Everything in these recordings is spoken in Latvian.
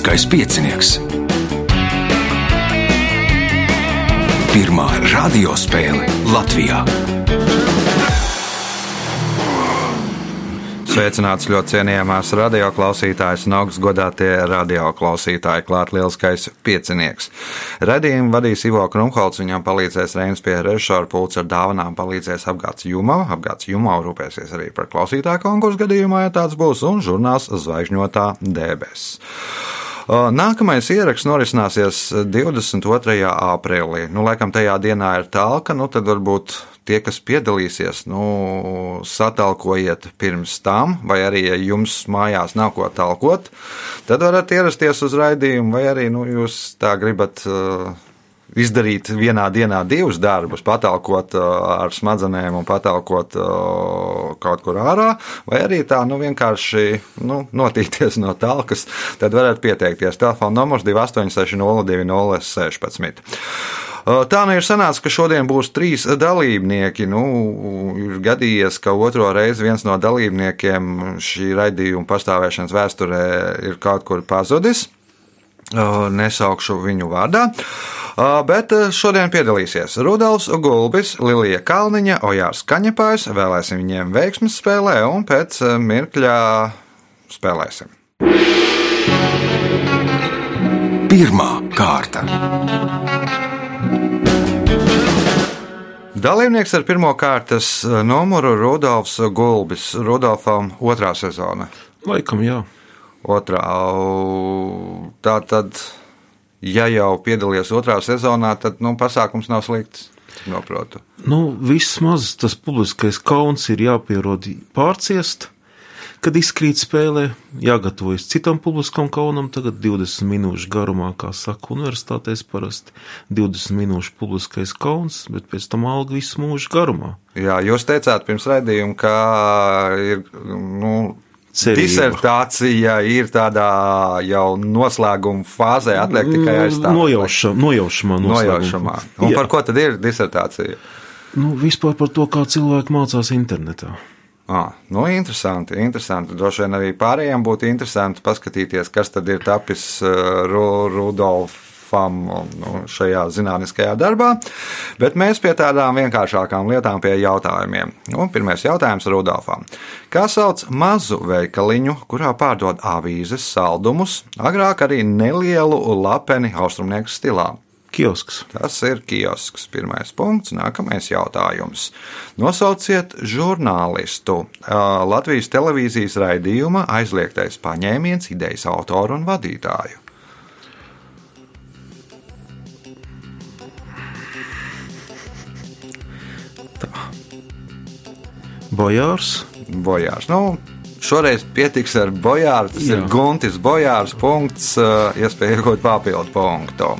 Lieliskais piecinieks. Pirmā radiospēle Latvijā. Sveicināts ļoti cienījamās radioklausītājas un augsts godātie radioklausītāji, klāt lielskais piecinieks. Radījumu vadīs Ivo Krumholts, viņam palīdzēs Reinas pie režisora pults ar dāvanām, palīdzēs apgāds Jumo, apgāds Jumo rūpēsies arī par klausītāju konkursu gadījumā, ja tāds būs, un žurnāls Zvaigžņotā debesis. Nākamais ieraksts norisināsies 22. aprīlī. Nu, laikam tajā dienā ir tālka, nu tad varbūt tie, kas piedalīsies, nu, satalkojiet pirms tam, vai arī, ja jums mājās nav ko talkot, tad varat ierasties uz raidījumu, vai arī nu, jūs tā gribat. Uh, izdarīt vienā dienā divus darbus, patalkot uh, ar smadzenēm un patalkot uh, kaut kur ārā, vai arī tā nu, vienkārši nu, notīties no talkas, tad varat pieteikties. Telefona numurs 286 02 16. Tā nu ir sanācis, ka šodien būs trīs dalībnieki. Nu, ir gadījies, ka otro reizi viens no dalībniekiem šī raidījuma pastāvēšanas vēsturē ir kaut kur pazudis. Nesaukšu viņu vārdā. Bet šodien piedalīsies Rudolfs Gulbis, Lilija Kalniņa, Ojārs Kaņepājs. Vēlēsim viņiem veiksmes spēlē un pēc mirkļa spēlēsim. Pirmā kārta. Dalībnieks ar pirmā kārtas numuru Rudolfs Gulbis. Rudolfam otrā sezona. Laikam, jā. Otrā. Tā tad, ja jau piedalījies otrā sezonā, tad nu, pasākums nav slikts. Noprotu. Nu, vismaz tas publiskais kauns ir jāpierod pārciest. Kad izkrīt spēlē, jāgatavojas citam publiskam kaunam, tagad 20 minūšu garumā, kā saka universitātēs parasti 20 minūšu publiskais kauns, bet pēc tam alga visu mūžu garumā. Jā, jūs teicāt pirms raidījuma, ka ir, nu, Cerība. disertācija ir tādā jau noslēguma fāzē, atliek tikai aizstāvēt. Nojauša, nojaušamā, Nojaušamā. Un Jā. par ko tad ir disertācija? Nu, vispār par to, kā cilvēki mācās internetā. Ah, nu, interesanti, interesanti. Droši vien arī pārējiem būtu interesanti paskatīties, kas tad ir tapis uh, Rudolfam nu, šajā zinātniskajā darbā. Bet mēs pie tādām vienkāršākām lietām, pie jautājumiem. Nu, pirmais jautājums Rudolfam. Kā sauc mazu veikaliņu, kurā pārdod avīzes, saldumus, agrāk arī nelielu lapeni austrumnieku stilā? Kiosks. Tas ir kiosks. Pirmais punkts. Nākamais jautājums. Nosauciet žurnālistu. Latvijas televīzijas raidījuma aizliegtais paņēmiens, idejas autoru un vadītāju. Bojārs. Bojārs. Nu, šoreiz pietiks ar bojāru. Tas Jā. ir. Guntis Bojārs. Punkts, ā, iespēja iegūt papildu punktu.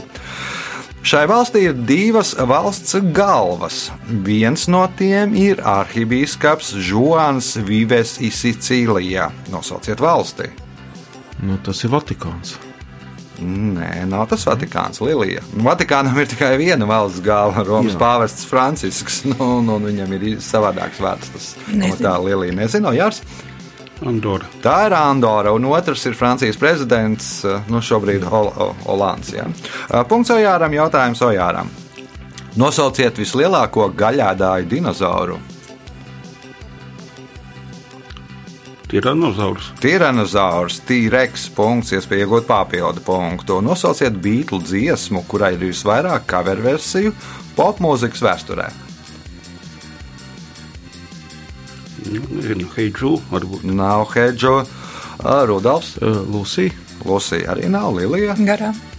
Šai valstī ir divas valsts galvas. Viens no tiem ir arhibīskaps Žuans Vives Sicīlijā. Nosauciet valsti. Nu, tas ir Vatikāns. Nē, nav tas Vatikāns, Lilija. Nu, Vatikānam ir tikai viena valsts galva, Romas pāvests Francisks. Nu, nu, viņam ir savādāks vārds. Tas no tā Lilija nezina, Jārs. Andorra. Tā ir Andora, un otrs ir Francijas prezidents, nu, šobrīd Hol Olands. Ja. Punkts Ojāram, jautājums Ojāram. Nosauciet vislielāko gaļādāju dinozauru. Tiranozaurs. Tiranozaurs, T-Rex, punkts, iespēja iegūt papildu punktu. Nosauciet beigtu dziesmu, kurai ir visvairāk cover versiju popmūzikas vēsturē. Nu, Heidžu varbūt. Nav Hedžo, Rudolfs, Lūsija. Lūsija arī nav Lilija. Garām.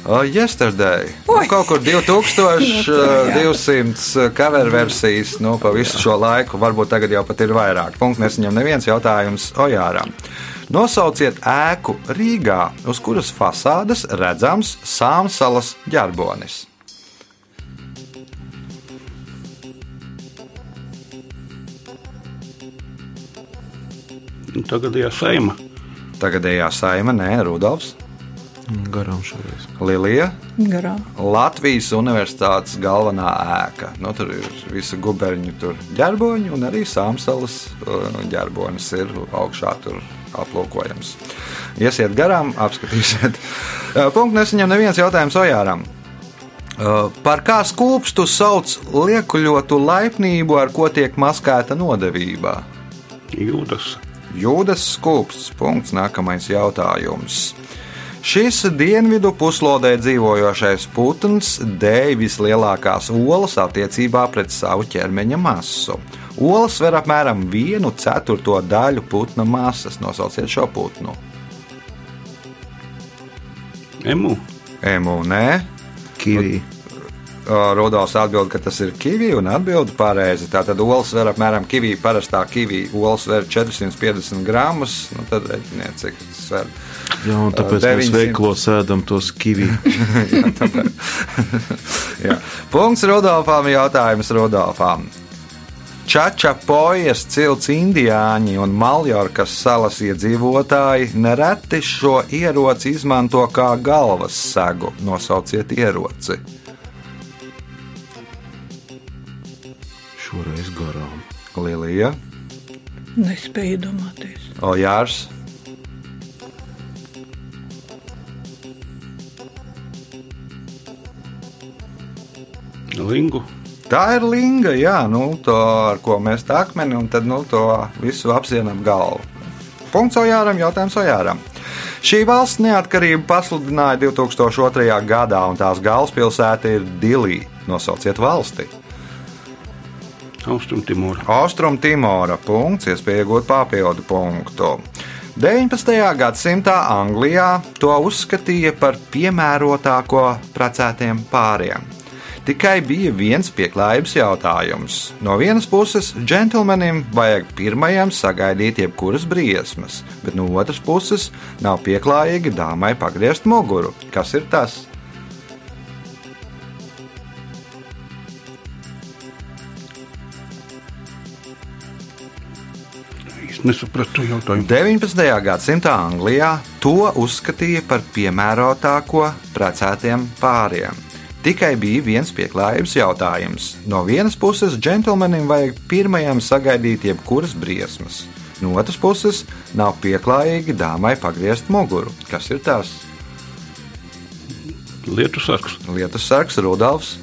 Uh, yesterday. Nu, kaut kur 2200 cover versijas nu, pa visu šo laiku. Varbūt tagad jau pat ir vairāk. Punkts nesaņem neviens jautājums Ojāram. Nosauciet ēku Rīgā, uz kuras fasādes redzams Sāmsalas ģerbonis. Nu, Tagadējā saima. Tagadējā saima, nē, Rudolfs, Garām šoreiz. Lilija. Garām. Latvijas universitātes galvenā ēka. Nu, tur ir visa guberņu tur ģerboņi un arī Sāmsalas uh, ģerbonis ir augšā tur aplūkojams. Iesiet garām, apskatīsiet. Punkts nesaņem neviens jautājums Ojāram. Par kā skūpstu sauc liekuļotu laipnību, ar ko tiek maskēta nodevība? Jūdas. Jūdas skūpsts. Punkts. Nākamais jautājums. Šis dienvidu puslodē dzīvojošais putns dēj vislielākās olas attiecībā pret savu ķermeņa masu. Olas sver apmēram vienu ceturto daļu putna masas. Nosauciet šo putnu. Emu. Emu, nē. Kivī. Rudolfs atbild, ka tas ir kivi un atbild pareizi. Tātad olas sver apmēram kivi, parastā kivi olas sver 450 gramus. Nu, tad rēķiniet, cik tas sver. Jā, un tāpēc 900. mēs veikalos ēdam tos kivī. Jā. Jā. Punkts Rudolfam, jautājums Rudolfam. Čačapojas cilts indiāņi un Maljorkas salas iedzīvotāji nereti šo ieroci izmanto kā galvas segu. Nosauciet ieroci. Šoreiz garām. Lilija, Nespēju iedomāties. Ojārs, Lingu. Tā ir linga, jā, nu, to, ar ko mēs tā akmeni un tad nu, to visu apsienam galvu. Punkts Ojāram, jautājums Ojāram. Šī valsts neatkarību pasludināja 2002. gadā, un tās galvaspilsēta ir Dilī. Nosauciet valsti. Austrumtimora. Austrum Timora. Punkts, iespēja iegūt papildu punktu. 19. gadsimtā Anglijā to uzskatīja par piemērotāko precētiem pāriem. Tikai bija viens pieklājības jautājums. No vienas puses, džentlmenim vajag pirmajam sagaidīt jebkuras briesmas, bet no otras puses, nav pieklājīgi dāmai pagriezt muguru. Kas ir tas? Es nesapratu jautājumu. 19. gadsimta Anglijā to uzskatīja par piemērotāko precētiem pāriem. Tikai bija viens pieklājības jautājums. No vienas puses, džentlmenim vajag pirmajam sagaidīt jebkuras briesmas, no otras puses, nav pieklājīgi dāmai pagriezt muguru. Kas ir tas? Lietu sargs. Lietus sargs, Rudolfs,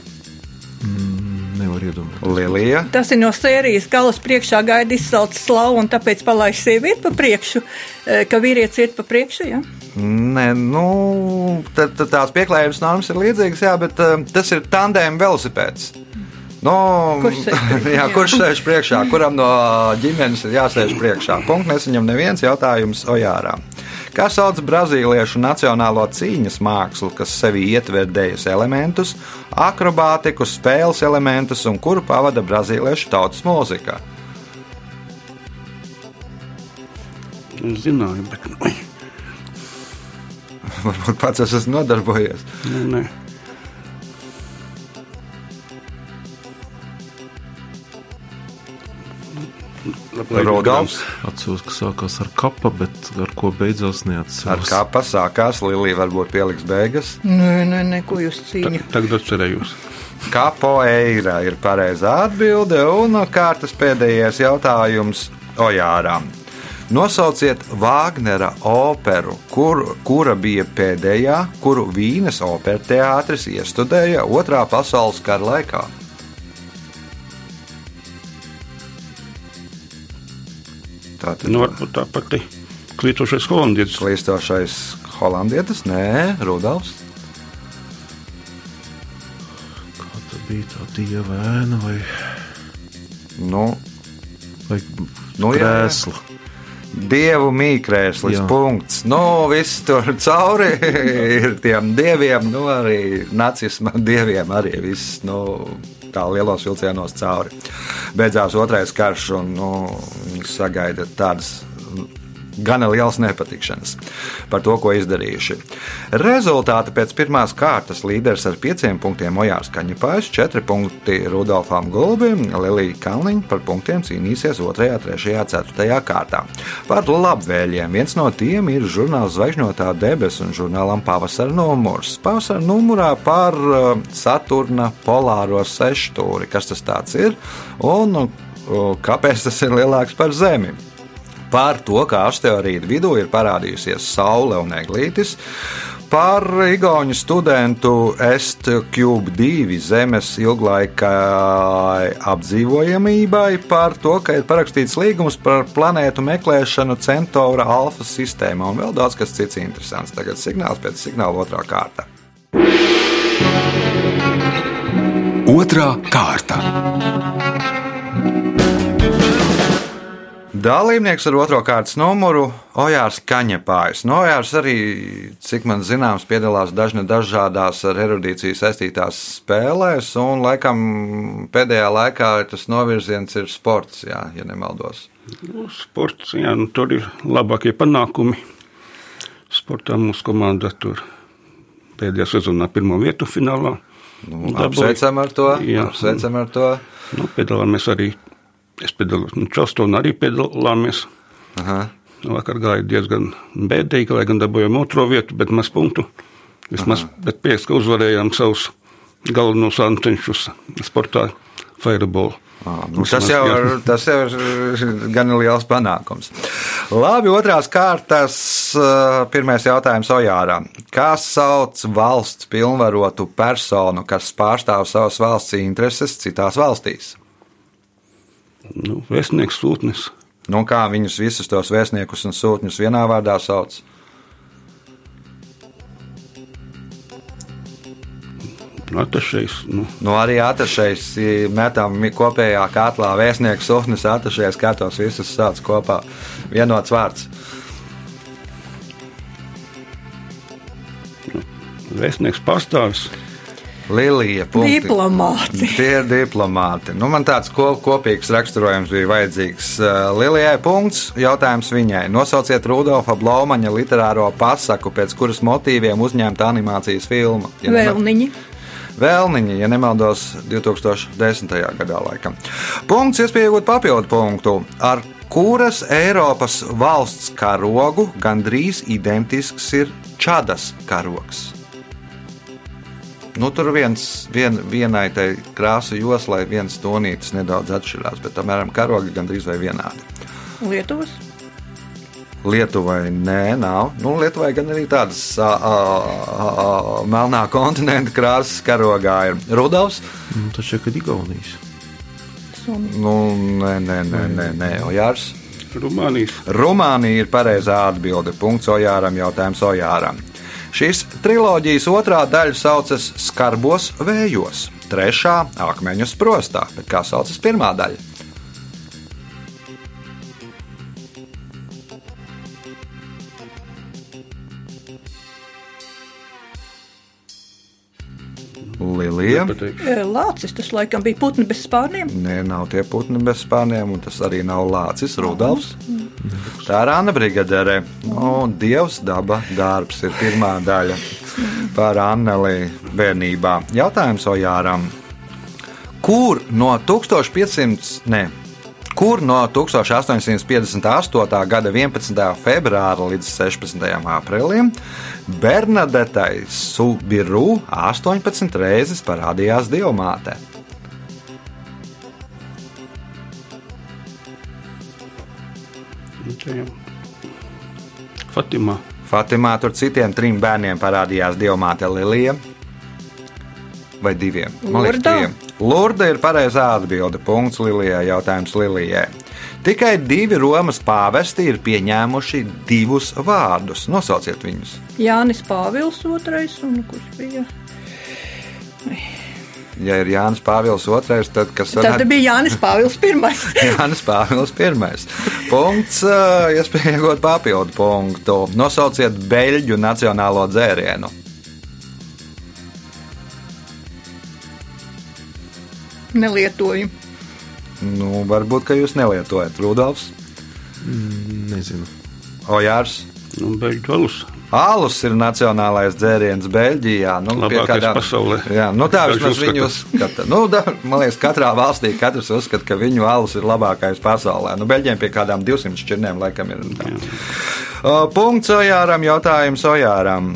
Nevar iedomāties. Lilija. Tas ir no sērijas galas priekšā gaida izsalts slavu, un tāpēc palaiž sievieti pa priekšu, eh, ka vīrietis iet pa priekšu. Ja? Nē, nu, tad, tad tās pieklājības normas ir līdzīgas, jā, bet uh, tas ir tandēma velosipēds. Nu, Kurš sēž priekšā? jā, kurš sēž priekšā? Kuram no ģimenes ir jāsēž priekšā? Punkts nesaņem neviens jautājums Ojārā. Kā sauc brazīliešu nacionālo cīņas mākslu, kas sevī ietver dēļas elementus, akrobātiku, spēles elementus un kuru pavada brazīliešu tautas mūzika? Es zināju, bet Varbūt pats es esmu nodarbojies. nē, nē. Rudolfs. Atceros, ka sākās ar kapa, bet ar ko beidzās Ar neatceros. kā pasākās, Lilija varbūt pieliks beigas. Nē, nē, nē, ko jūs Ta- cīņat? Tagad atcerējos. Kapoeira ir pareizā atbilde, un kārtas pēdējais jautājums Ojāram. Nosauciet Vāgnera operu, kur, kura bija pēdējā, kuru Vīnes opera teātris iestudēja Otrā pasaules kara laikā. Tātad Nu, varbūt tā pati klītošais holandietis. klīstošais holandietis, nē, Rudolfs. Kā tā bija tā dieva ēna vai, Nu, vai Nu, jā, jā. Dievu mīkrēslis, Jā. punkts. Nu, viss tur cauri ir tiem dieviem, nu, arī nacisma dieviem, arī viss, nu, tā lielos vilcienos cauri. Beidzās otrais karš, un nu, viņi sagaida tādas gana liels nepatikšanas par to, ko izdarījuši. Rezultāti pēc pirmās kārtas līderis ar pieciem punktiem Ojārs Kaņepājs, četri punkti Rudolfam Gulbim, Lilija Kalniņa par punktiem cīnīsies 2, 3, 4 kārtā. Par labvēliem viens no tiem ir žurnāls Zvaigžņotā debesis un žurnālam Pavasara numurs. Pavasara numurā par uh, Saturna polāro sešstūri, kas tas ir un uh, kāpēc tas ir lielāks par Zemi. Par to, kā asteroīdu vidū ir parādījusies Saule un Eglītis. Par Igaunu studentu STCube2 zemes ilglaika apdzīvojamībai, par to, ka ir parakstīts līgums par planētu meklēšanu Centaura alfa sistēmā un vēl daudz kas cits interesants. Tagad signāls pēc signāla otrā kārta. Otra kārta. Dalībnieks ar otro kārtas numuru - Ojārs Kaņepājs. No Ojārs arī, cik man zināms, piedalās dažne dažādās ar erudīciju saistītās spēlēs, un laikam pēdējā laikā tas novirziens ir sports, jā, ja nemaldos. Nu, Sports, jā, nu, tur ir labākie panākumi. Sportā mūsu komanda tur pēdējā sezonā pirmo vietu finālā. Nu, apsveicam ar to. Jā. Apsveicam ar to. Nu, piedalāmies arī, es piedalos, nu, Čelstonā arī piedalāmies. Aha. Vakar gāja diezgan bēdīgi, lai gan dabūjām otro vietu, bet maz punktu. Vismaz, bet prieks, ka uzvarējām savus galvenos antenšus sportā Fireball. Ā, Nu, tas, jau ir, tas jau ir gan liels panākums. Labi, otrās kārtas. Pirmais jautājums Ojāram. Kā sauc valsts pilnvarotu personu, kas pārstāv savas valsts intereses citās valstīs? Nu, vēstnieks sūtnis. Nu, kā viņus visus tos vēstniekus un sūtņus vienā vārdā sauc? Atašais, nu, Nu, arī atašais metam kopējā katlā vēstnieks sūtnis atašais, kā tos visus sauc kopā. Vienots vārds. vēstnieks pārstāvis. Lilija. punkti. Diplomāti. Tie ir diplomāti. Nu, man tāds ko, kopīgs raksturojums bija vajadzīgs. Uh, Lilijai punkts. Jautājums viņai. Nosauciet Rudolfa Blaumaņa literāro pasaku, pēc kuras motīviem uzņemta animācijas filma. Ja Vēlniņi. Vēlniņi, ja nemaldos, 2010. gadā laikam. Punkts, iespējot papildu punktu. Ar kuras Eiropas valsts karogu gandrīz identisks ir Čadas karogs? Nu, tur viens, vien, vienai tai krāsu joslai viens tonītis nedaudz atšķirās, bet apmēram karogi gandrīz vai vienādi. Lietuvas. Lietuvai nē, nav. Nu, Lietuvai gan arī tādas a, a, a, a, melnā kontinenta krāsas karogā ir Rudolfs. Nu, tas ir Igaunijas. Somija. Nu, nē, nē, nē, nē, nē Ojārs. Rumānijas. Rumānija ir pareizā atbilde. Punkts Ojāram, jautājums Ojāram. Šīs triloģijas otrā daļa saucas Skarbos vējos, trešā - Akmeņu sprostā, bet kā saucas pirmā daļa? Lilija. Nepateikšu. E, Lācis, tas laikam bija putni bez spārniem. Nē, nav tie putni bez spārniem, un tas arī nav Lācis Rudolfs. Tā ir Anna Brigadere. Nu, Dievs, daba, darbs ir pirmā daļa par Anneli bērnībā. Jautājums Ojāram. Kur no 1500, ne, kur no 1858. gada 11. februāra līdz 16. aprīlim Bernadetai Subiru 18 reizes parādījās jau. Fatimā. Fatimā tur citiem trim bērniem parādījās diamāte Lilija. Vai diviem? Man liekas, diviem. Lurda ir pareizā atbilde. Punkts Lilijai. Jautājums Lilijai. Tikai divi Romas pāvesti ir pieņēmuši divus vārdus. Nosauciet viņus. Jānis Pāvils otrais un kurš bija? Ja ir Jānis Pāvils II, tad kas Tad bija Jānis Pāvils pirmais. Jānis Pāvils I. Punkts, iespēja iegūt papildu punktu. Nosauciet beļģu nacionālo dzērienu. Nelietoju. Nu, varbūt, ka jūs nelietojat Rudolfs, Nezinu. Ojārs. Nu, beigtu alus. Alus ir nacionālais dzēriens Beļģijā. Nu, Labākais pasaulē. Jā, nu tā vismaz viņi uzskata. Nu, da, man liekas, katrā valstī katrs uzskata, ka viņu alus ir labākais pasaulē. Nu, Beļģiem pie kādām 200 šķirnēm laikam ir. Uh, Punkts Ojāram, jautājums Ojāram.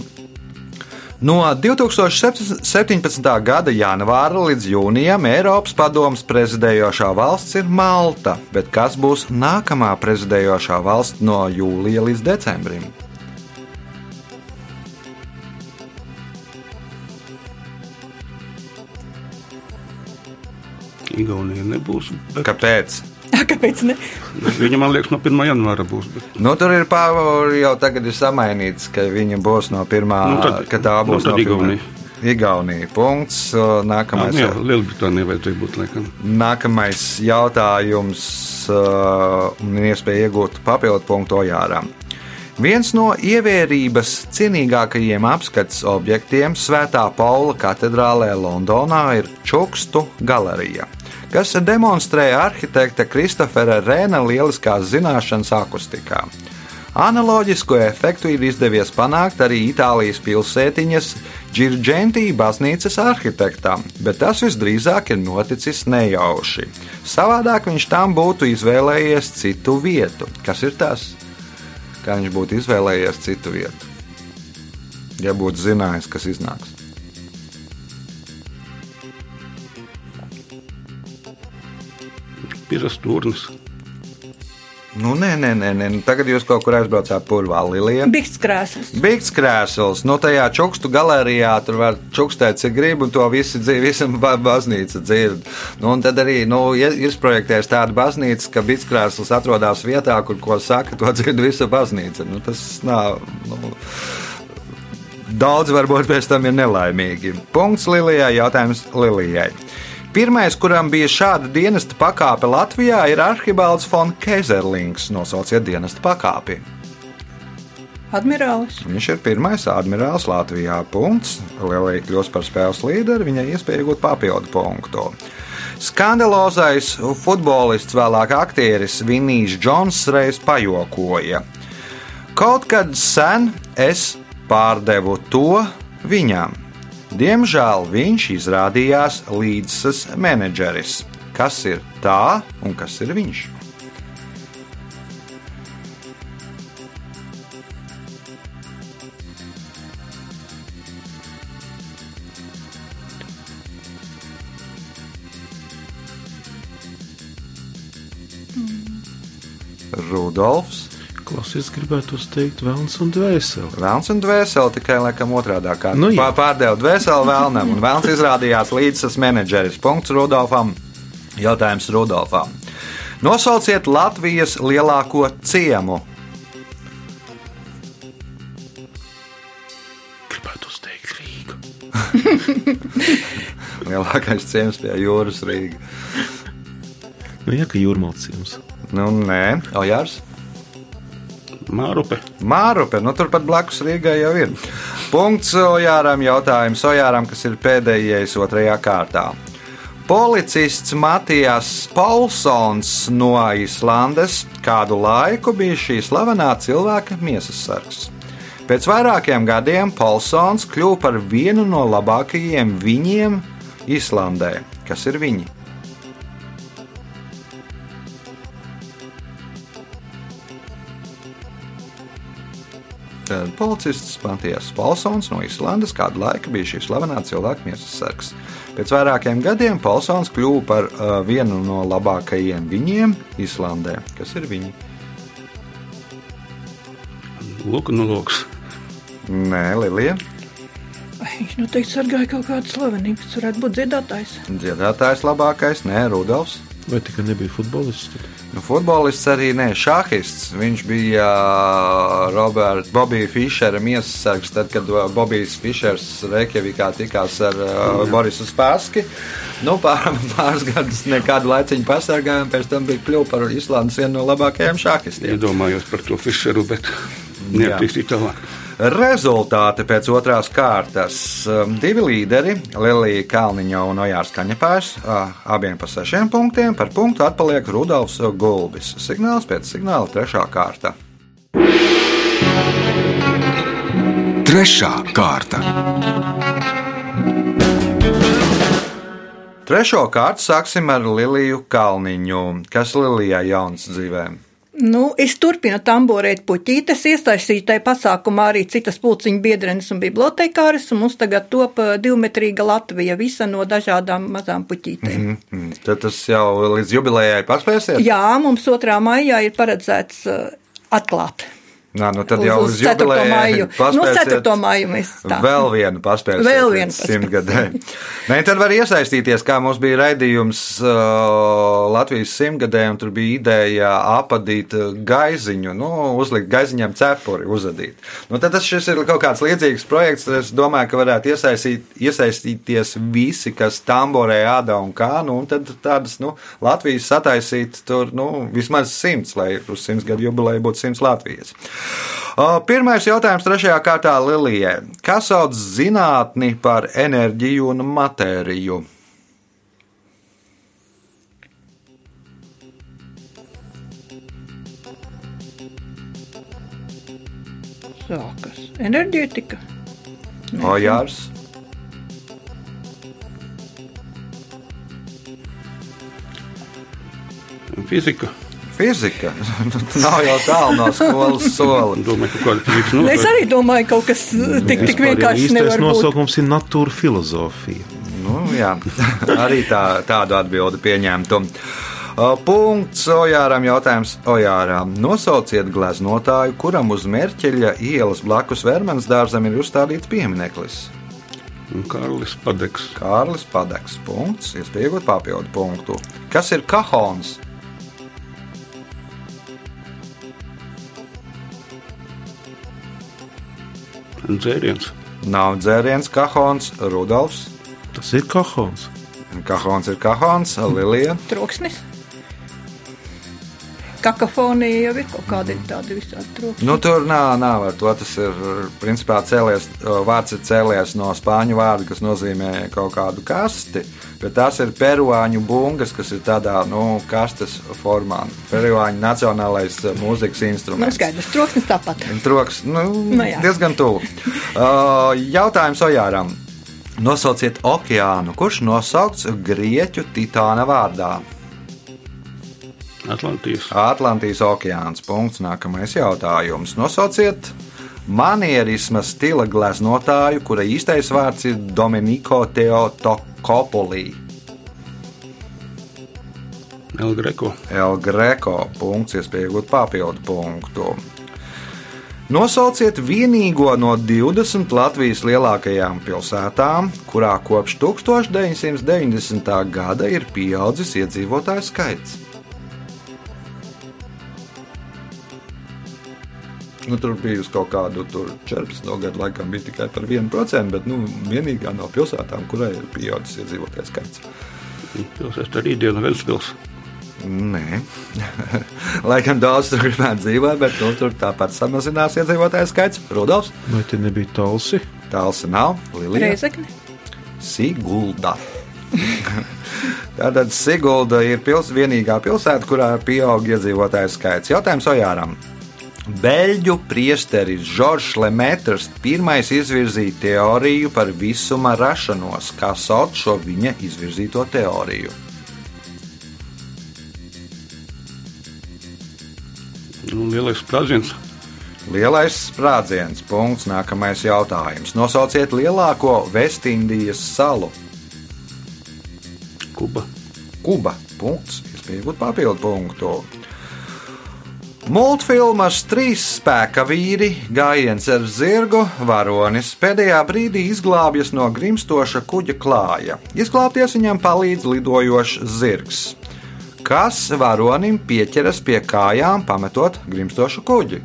No 2017. gada janvāra līdz jūnijam Eiropas padomus prezidējošā valsts ir Malta, bet kas būs nākamā prezidējošā valsts no jūlija līdz decembrim? Igaunija nebūs. Bet Kāpēc? Kāpēc ne? viņa, man liekas, no 1. janvāra būs. Bet, Nu, tur ir pāri jau tagad ir samainīts, ka viņa būs no pirmā, Nu, tad- ka tā būs nu, no. Igaunija. Igaunija. Punkts. Nākamais, jā, Lielbritānija vajadzēja būt laikam. nākamais jautājums uh, un iespēja iegūt papildu punktu Ojāram. Viens no ievērības cienīgākajiem apskates objektiem Svētā Paula katedrālē Londonā ir Čukstu galerija, kas demonstrē arhitekta Kristofera Rēna lieliskās zināšanas akustikā. Analoģisku efektu ir izdevies panākt arī Itālijas pilsētiņas Džirģentī baznīcas arhitektam, bet tas visdrīzāk ir noticis nejauši. Savādāk viņš tam būtu izvēlējies citu vietu. Kas ir tas? Kā viņš būtu izvēlējies citu vietu? Ja būtu zinājis, kas iznāks. Piras turnis. Nu, nē, nē, nē, nē. Nu, tagad jūs kaut kur aizbraucāt purvā, Lilija. Bikts krēsls. Bīgs krēsls, no tajā čukstu galerijā tur var čukstēt, cik grib, un to visi dzīvo, visam ba- baznīca dzird. Nu, un tad arī nu, ir izprojektēts tāda baznīca, ka bīgs krēsls atrodas vietā, kur ko saka, to dzird visa baznīca. Nu, tas nav. Nu, Daudz varbūt pēc tam ir nelaimīgi. Punkts Lilijai, jautājums Lilijai. Pirmais, kuram bija šāda dienesta pakāpe Latvijā, ir Arhibalds von Keiserlings. Nosauciet dienesta pakāpi. Admirālis. Viņš ir pirmais admirālis Latvijā. Punkts. Lielija kļūst par spēles līderi, viņai iespēja iegūt papildu punktu. Skandalozais futbolists, vēlāk aktieris Vinijs Džons reiz pajokoja. Kaut kad sen es pārdevu to viņam. Diemžēl viņš izrādījās līdzsas menedžeris. Kas ir tā un kas ir viņš? Rudolfs. Klases gribētu teikt, vēlams un dvēseli. Vēlns un dvēseli tikai laikam otrādā kārtā. Nu, jā. Pārdeva dvēseli vēlnam, un vēlns izrādījās līdzsas menedžeris. Punkts Rudolfam. Jautājums Rudolfam. Nosauciet Latvijas lielāko ciemu. Gribētu teikt, Rīga. Lielākais ciems pie jūras Rīga. Nu, jā, ka jūrmācījums. Nu, nē, Ojārs. Mārupe. Mārupe, nu turpat blakus Rīgai jau ir. Punkts Ojāram, jautājums Ojāram, kas ir pēdējais otrajā kārtā. Policists Matijas Paulsons no Islandes kādu laiku bija šī slavenā cilvēka miesas sargs. Pēc vairākiem gadiem Paulsons kļuva par vienu no labākajiem viņiem Islandē. Kas ir viņi? Tad Policists Matijas Paulsons no Islandes kādu laiku bija šī slavenā cilvēka miesas sargs. Pēc vairākiem gadiem Paulsons kļuva par uh, vienu no labākajiem viņiem Islandē. Kas ir viņi? Lūk, nu lūks. Nē, Lilija. Viņš noteikti sargāja kaut kādu slavenību. Tas varētu būt dziedātājs. Dziedātājs labākais, nē, Rudolfs. Vai tikai nebija futbolists? Tad? Nu, futbolists arī nē, šahists. Viņš bija Roberts Bobija Fišera miesas sargs, tad, kad uh, Bobijs Fišers Reikjavikā tikās ar uh, Borisu Spāski. Nu, pār, pāris gadus nekādu laiciņu pasargājām, pēc tam bija kļuva par Islandes vienu no labākajiem šahistiem. Iedomājos par to Fischeru, bet neattīstīt tālāk. Rezultāti pēc otrās kārtas. Um, Divi līderi, Lielija Kalniņa un Ojārs Kaņepājs, uh, abiem pa sešiem punktiem. Par punktu atpaliek Rudolfs Gulbis. Signāls pēc signāla trešā kārta. Trešā kārta. Trešo kārtu sāksim ar Liliju Kalniņu. Kas Lilijai jauns dzīvē? Nu, es turpinu tamborēt puķītes, iesaistīju tajā pasākumā arī citas pulciņu biedrenes un bibliotekāres, un mums tagad top eh, divmetrīga Latvija, visa no dažādām mazām puķītēm. Mm -hmm. Tad tas jau līdz jubilējai paspēsiet? Jā, mums 2. maijā ir paredzēts eh, atklāt. Nā, nu tad jau uz, uz 4. māju. Nu, 4. māju mēs tā. Vēl vienu paspēlēsim. Vēl vienu simtgadē. Nē, tad var iesaistīties, kā mums bija raidījums uh, Latvijas simtgadē, un tur bija ideja apadīt gaiziņu, nu, uzlikt gaiziņam cepuri, uzadīt. Nu, tad tas šis ir kaut kāds līdzīgs projekts, es domāju, ka varētu iesaistīt, iesaistīties visi, kas tamborē ādā un kā, nu, un tad tādas, nu, Latvijas sataisīt tur, nu, vismaz simts, lai uz simts gadu jubileju būtu simts Latvijas. Pirmais jautājums trešajā kārtā Lilijai. Kas sauc zinātni par enerģiju un matēriju? Sākas enerģētika. Ojārs. Fizika fizika. Nav jau tālu no skolas sola. Domāju, ka kāda fizikas nozara. Es arī domāju, ka kaut kas tik, tik vienkārši nevar būt. nosaukums ir natūra filozofija. Nu, jā, arī tā, tādu atbildi pieņemtu. Punkts Ojāram jautājums Ojāram. Nosauciet gleznotāju, kuram uz Merķeļa ielas blakus Vermanas dārzam ir uzstādīts piemineklis. Kārlis Padeks. Kārlis Padeks. Punkts. Iespējot papildu punktu. Kas ir kahons? Dzēriens. Nav dzēriens, kahons, Rudolfs. Tas ir kahons. Kahons ir kahons, Lilija. Troksnis. Kakofonija jau ir kaut kāda tāda visādi trokšņa. Nu, tur nav, nav ar to. Tas ir principā cēlies, vārds ir cēlies no spāņu vārda, kas nozīmē kaut kādu kasti. Bet tās ir peruāņu bungas, kas ir tādā nu, kastes formā. Peruāņu nacionālais mūzikas instruments. Nu, skaidrs, troksnis tāpat. Troks, nu, Nu jā. diezgan tuvu. Uh, jautājums Ojāram. Nosauciet okeānu, kurš nosaukts grieķu titāna vārdā. Atlantijas. Atlantijas okeāns. Punkts. Nākamais jautājums. Nosauciet manierisma stila gleznotāju, kura īstais vārds ir Dominiko Teotokopolī. El Greco. El Greco. Punkts. Iespējot papildu punktu. Nosauciet vienīgo no 20 Latvijas lielākajām pilsētām, kurā kopš 1990. gada ir pieaudzis iedzīvotāju skaits. Nu, tur bija uz kaut kādu 14 no gadu laikam bija tikai par 1%, bet nu, vienīgā no pilsētām, kurai ir pieaudzis iedzīvotāju skaits. Pilsēta arī diena Ventspils. Nē, laikam daudz tur gribētu dzīvot, bet nu, tur tāpat samazinās iedzīvotāju skaits. Rudolfs, Vai te nebija talsi? tāls nav, Lilija, Reizekne. Sigulda. Tātad Sigulda ir pils, vienīgā pilsēta, kurā pieaug iedzīvotāju skaits. Jautājums Ojāram. Beļģu priesteris Žoržs Lemetrs pirmais izvirzīja teoriju par visuma rašanos, kā sauc šo viņa izvirzīto teoriju. Nu, lielais sprādziens. Lielais sprādziens, punkts, nākamais jautājums. Nosauciet lielāko Vestindijas salu. Kuba. Kuba. Punkts, iespējot papildu punktu. Multfilmas trīs spēka vīri, gājiens ar zirgu, varonis pēdējā brīdī izglābjas no grimstoša kuģa klāja. Izglābties viņam palīdz lidojošs zirgs. Kas varonim pieķeras pie kājām, pametot grimstošu kuģi?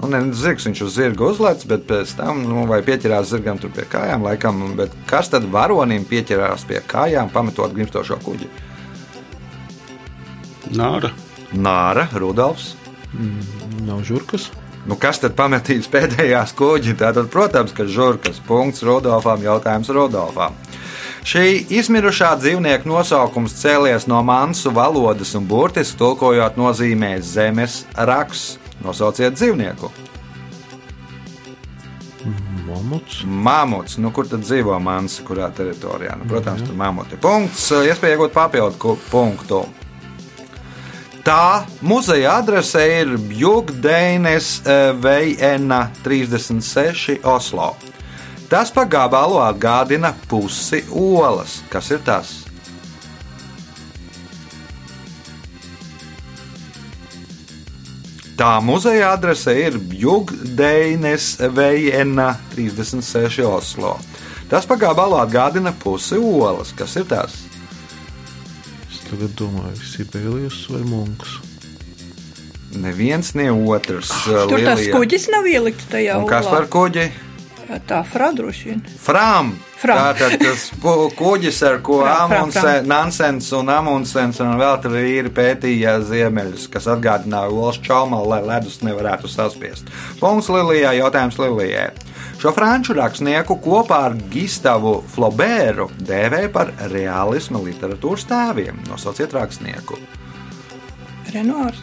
Nu, ne zirgs viņš uz zirga uzlēc, bet pēc tam, nu, vai pieķerās zirgam tur pie kājām, laikam, bet kas tad varonim pieķerās pie kājām, pametot grimstošo kuģi? Nāra. Nāra, Rudolfs. Nav žurkas. Nu, kas tad pametīs pēdējās kuģi? Tātad, protams, ka žurkas punkts Rudolfam, jautājums Rudolfam. Šī izmirušā dzīvnieka nosaukums cēlies no mansu valodas un burtiski tulkojot nozīmē zemes raksts. Nosauciet dzīvnieku. Mamuts. Mamuts, nu, kur tad dzīvo mans, kurā teritorijā? Nu, protams, tur mamuti. Punkts, iespēja iegūt papildu punktu. Tā muzeja adrese ir Bjugdeines Veina 36 Oslo. Tas pa gabalu atgādina pusi olas. Kas ir tas? Tā muzeja adrese ir Bjugdeines Veina 36 Oslo. Tas pa gabalu atgādina pusi olas. Kas ir tas? Tagad domāju, Sibēlijus vai Munks. Neviens, ne otrs. Tur tas kuģis nav ielikts tajā Un kas par kuģi? Tā fradroši vien. Fram. Fram. Tātad tas kuģis, ar ko Amundsen, un Amundsens un vēl tur īri pētīja ziemeļus, kas atgādināja Olas čaumalu, lai ledus nevarētu saspiest. Punkts Lilijai, jautājums Lilijai. Šo franču rakstnieku kopā ar Gistavu Flobēru dēvē par realisma literatūras tēviem. Nosauciet rakstnieku. Renoārs.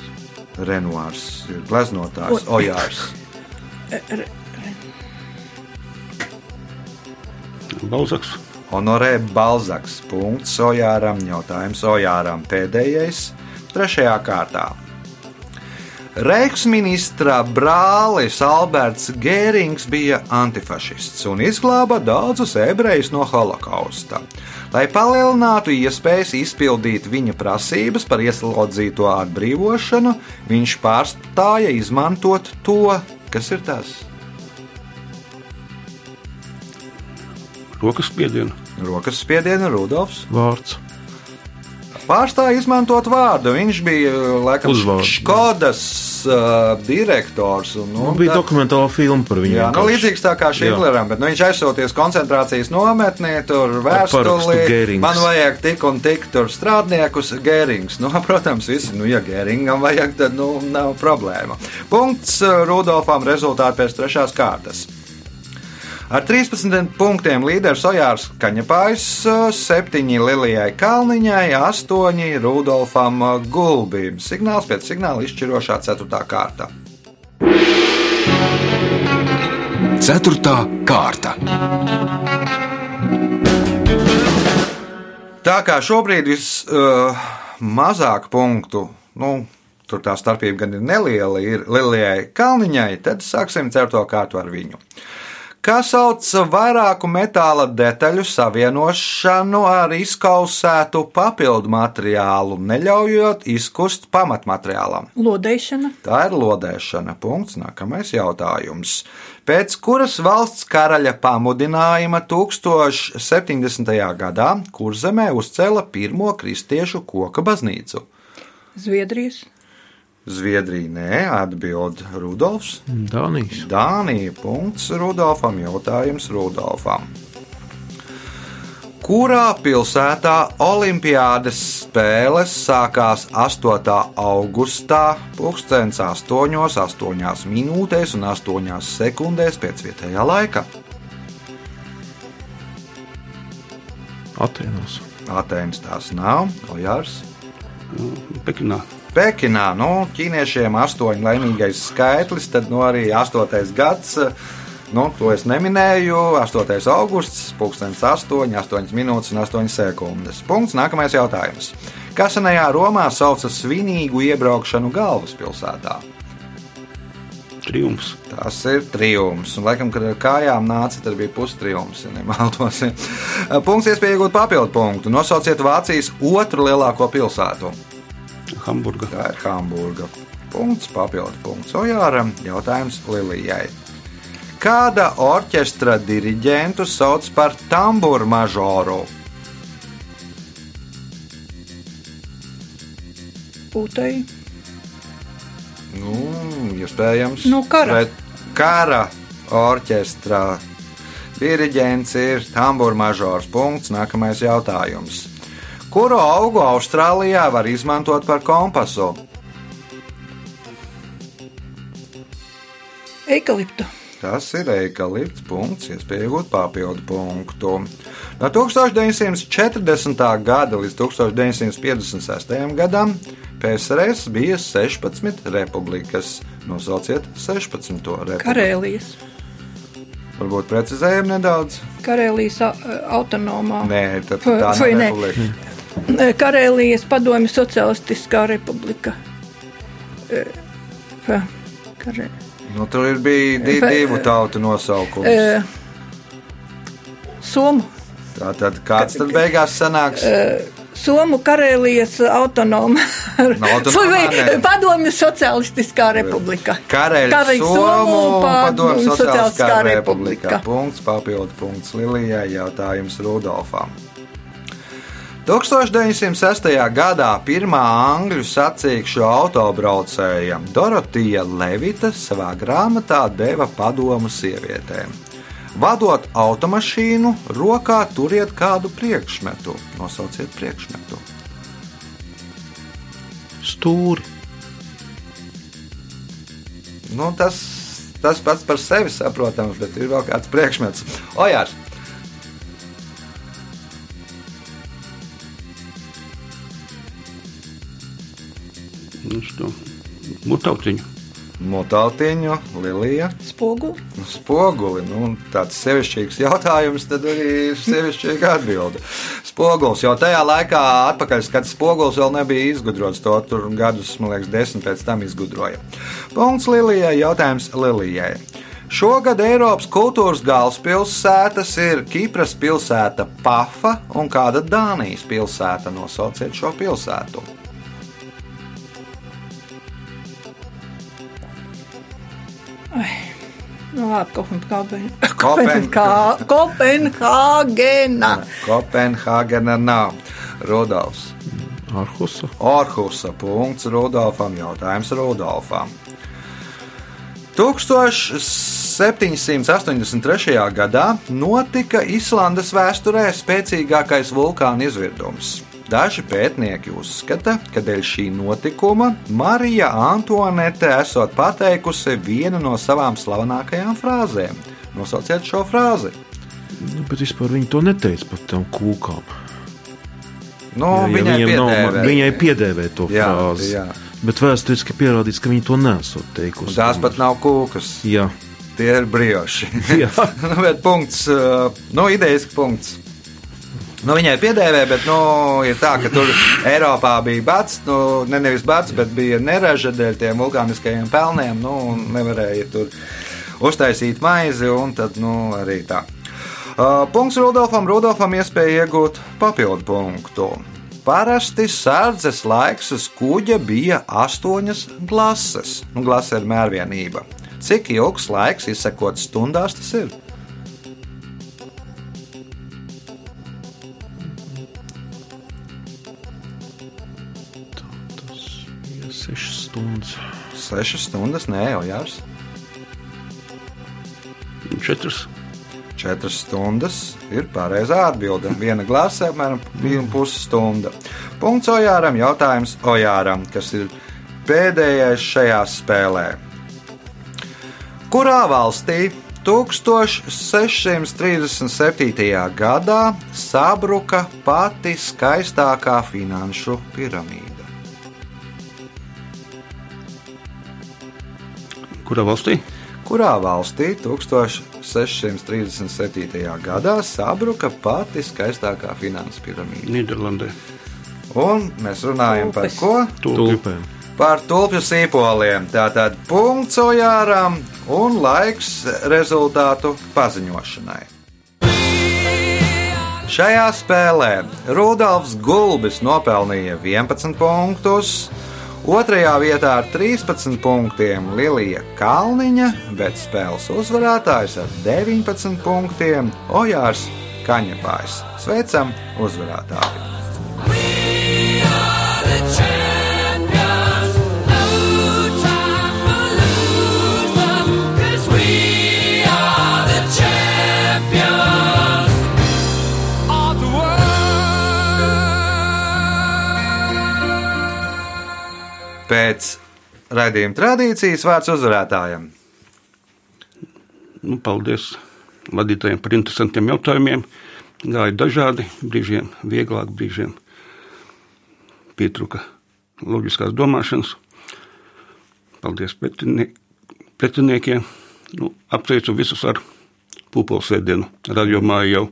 Renoārs ir gleznotājs, Ojārs. Balzaks. Honorē Balzaks. Punkts Ojāram. Jautājums Ojāram. Pēdējais, trešajā kārtā. Reiksministra brālis Alberts Gērings bija antifašists un izglāba daudzus ebrejus no holokausta. Lai palielinātu iespējas izpildīt viņa prasības par ieslodzīto atbrīvošanu, viņš pārstāja izmantot to, kas ir tas Rokas spiedienu. rokas spiediena Rudolfs. Vārds. Pārstāja izmantot vārdu. Viņš bija laikam Uzvārds. Škodas uh, direktors. Un, Nu, bija tad- dokumentāla filma par viņu. Jā, nu, līdzīgs tā kā Šitleram, bet nu, viņš aizsūties koncentrācijas nometnē, tur. Gērings. Man vajag tik un tik tur strādniekus, Gērings. Nu, protams, visi, nu, ja Gēringam vajag, tad nu, nav problēma. Punkts uh, Rudolfam rezultāti pēc trešās kārtas. Ar 13 punktiem līderis Ojārs Kaņepājs, 7 Lilijai Kalniņai, 8 Rudolfam Gulbim. Signāls pēc signāla izšķirošā 4. kārta. Ceturtā kārta. Tā kā šobrīd vismazāk uh, punktu, nu, tur tā starpība gan ir neliela, ir Lilijai Kalniņai, tad sāksim certo kārtu ar viņu. Kā sauc vairāku metāla detaļu savienošanu ar izkausētu papildu materiālu, neļaujot izkust pamatmateriālam? Lodēšana. Tā ir lodēšana. Punkts. Nākamais jautājums. Pēc kuras valsts karaļa pamudinājuma 1070. gadā Kurzemē uzcēla pirmo kristiešu koka baznīcu? Zviedrijas. Zviedrija nē, atbild Rudolfs. Dānijas. Dānija. Punkts Rudolfam. Jautājums Rudolfam. Kurā pilsētā Olimpiādas spēles sākās 8. augustā, 2008, 8 minūtēs un 8 sekundēs pēc vietējā laika? Atēnās. Atēnas tās nav, Ojārs. Pekinā. Pekinā, nu, ķīniešiem astoņi laimīgais skaitlis, tad nu, arī astotais gads. Nu, to es neminēju. 8. augusts, 2008, 8 minūtes un 8 sekundes. Punkts. Nākamais jautājums. Kas senajā Romā sauca svinīgu iebraukšanu galvaspilsētā? Triumfs. Tas ir triumfs. Un, laikam, kad ar kājām nāca, tad bija pustriumfs. Ja. Punkts, iespēja iegūt papildu punktu. Nosauciet Vācijas otru lielāko pilsētu. Hamburga. Tā ir Hamburga. Punkts, papildu punkts Ojāram. Jautājums Lilijai. Kāda orķestra diriģentu sauc par tamburu mažoru? Pūtai. Nu, iespējams, Nu, kara. bet kara orķestrā diriģents ir tamburu mažors. Punkts. Nākamais jautājums. Kuru augu Austrālijā var izmantot par kompasu? Eikaliptu. Tas ir eikalipts punkts, iespēja iegūt papildu punktu. No 1940. gada līdz 1956. gadam PSRS bija 16 republikas. Nosauciet 16. republiku. Karēlijas. Varbūt precizējam nedaudz. Karēlijas autonomā. Nē, tā vai nav republika. Karēlijas padomju socialistiskā republika. Karē. Nu, tur ir bija di divu tautu nosaukums. Somu. Tātad kāds tad beigās sanāks? Somu Karēlijas autonoma, padomju socialistiskā republika. Karaļa Karaļa Somu padomu padomju sociāliskā republika. republika. Punkts, papildu punkts Lilijai, jautājums Rudolfam. 1906. gadā pirmā angļu sacīkšu autobraucēja Dorotija Levita savā grāmatā deva padomu sievietēm. Vadot automašīnu, rokā turiet kādu priekšmetu. Nosauciet priekšmetu. Stūri. Nu, tas, tas pats par sevi saprotams, bet ir vēl kāds priekšmets. Ojārs! Šo Mutautiņu. Motātiņu, Lilija, Spogu. spoguli. Nu, tāds sevišķīgs jautājums, tad arī ir sevišķīga atbilde. Spogulis, jo tajā laikā atpakaļ skats spogulis vēl nebija izgudrots. To tur gadus, man liekas, desmit pēc tam izgudroja. Punkts Lilijai, jautājums Lilijai. Šogad Eiropas kultūras galvaspilsētas ir Kipras pilsēta Pafa un kāda Dānijas pilsēta. Nosauciet šo pilsētu. Nu, labi, Kopenhāgena. Kopen- Kopenhā- Kopenhāgena. Kopenhāgena nav. Rudolfs. Arhusa. Orhusa punkts Rudolfam. Jautājums Rudolfam. 1783. gadā notika Islandes vēsturē spēcīgākais vulkāna izvirdums. Daži pētnieki uzskata, ka dēļ šī notikuma Marija Antonete esot pateikusi vienu no savām slavenākajām frāzēm. Nosauciet šo frāzi. Nu, bet vispār viņi to neteica par tām kūkām. Nu, Jā, viņai nav, piedēvē. viņai piedēvē to Jā, frāzi. jā. Bet vēsturiski pierādīts, ka viņi to nesot teikusi. Un Tās pat nav kūkas. Jā, Tie ir brīvoši. Jā. nu, bet punkts, uh, nu, idejas punkts. Nu, viņai piedēvē, bet nu, ir tā, ka tur Eiropā bija bats, nu, ne nevis bats, bet bija neraža dēļ tiem vulkāniskajiem pelniem. Nu, nevarēja tur uztaisīt maizi, un tad nu, arī tā. Uh, punkts Rudolfam. Rudolfam iespēja iegūt papildu punktu. Parasti sardzes laiks uz kuģa bija astoņas glases. Nu, glase ir mērvienība. Cik ilgs laiks, izsekot stundās, tas ir? Stundas. Sešas stundas, nē, jau jārs. Četras. Četras stundas ir pareizā atbilde. Viena glāze apmēram viena pusstunda. Punkts Ojāram, jautājums Ojāram, kas ir pēdējais šajā spēlē. Kurā valstī 1637. gadā sabruka pati skaistākā finanšu piramīda? Kurā valstī? kurā valstī 1637. gadā sabruka pati skaistākā finanses piramīda. Nīderlandē. Un mēs runājam par Tulpes. ko? Tulpēm. Par tulpju sīpoliem. Tātad punkts ojārām un laiks rezultātu paziņošanai. Šajā spēlē Rudolfs Gulbis nopelnīja 11 punktus, otrajā vietā ar 13 punktiem Lilija Kalniņa, bet spēles uzvarētājs ar 19 punktiem Ojārs Kaņepājs. Sveicam uzvarētāju! Pēc raidījuma tradīcijas vārds uzvarētājiem. Nu, paldies vadītājiem par interesantiem jautājumiem. Gāja dažādi, brīžiem vieglāk, brīžiem pietrūka loģiskās domāšanas. Paldies pretinie- pretiniekiem. Nu, apsveicu visus ar pūpolu sēdienu. Radio māja jau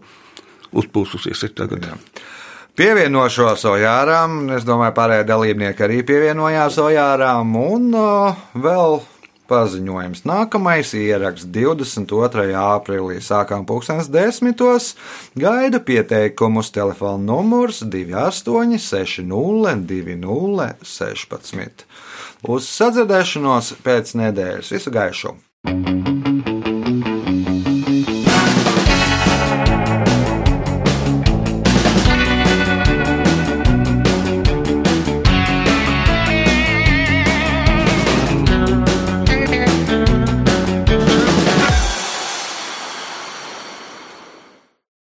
uzpūsusies ir tagad. Jā. Pievienošos Ojāram, es domāju, pārējie dalībnieki arī pievienojās Ojāram, un uh, vēl paziņojums. Nākamais ieraksts 22. aprīlī sākām pulkstens desmitos. Gaidu pieteikumus telefona numurs 2860 2016. Uz sadzirdēšanos pēc nedēļas. Visu gaišu!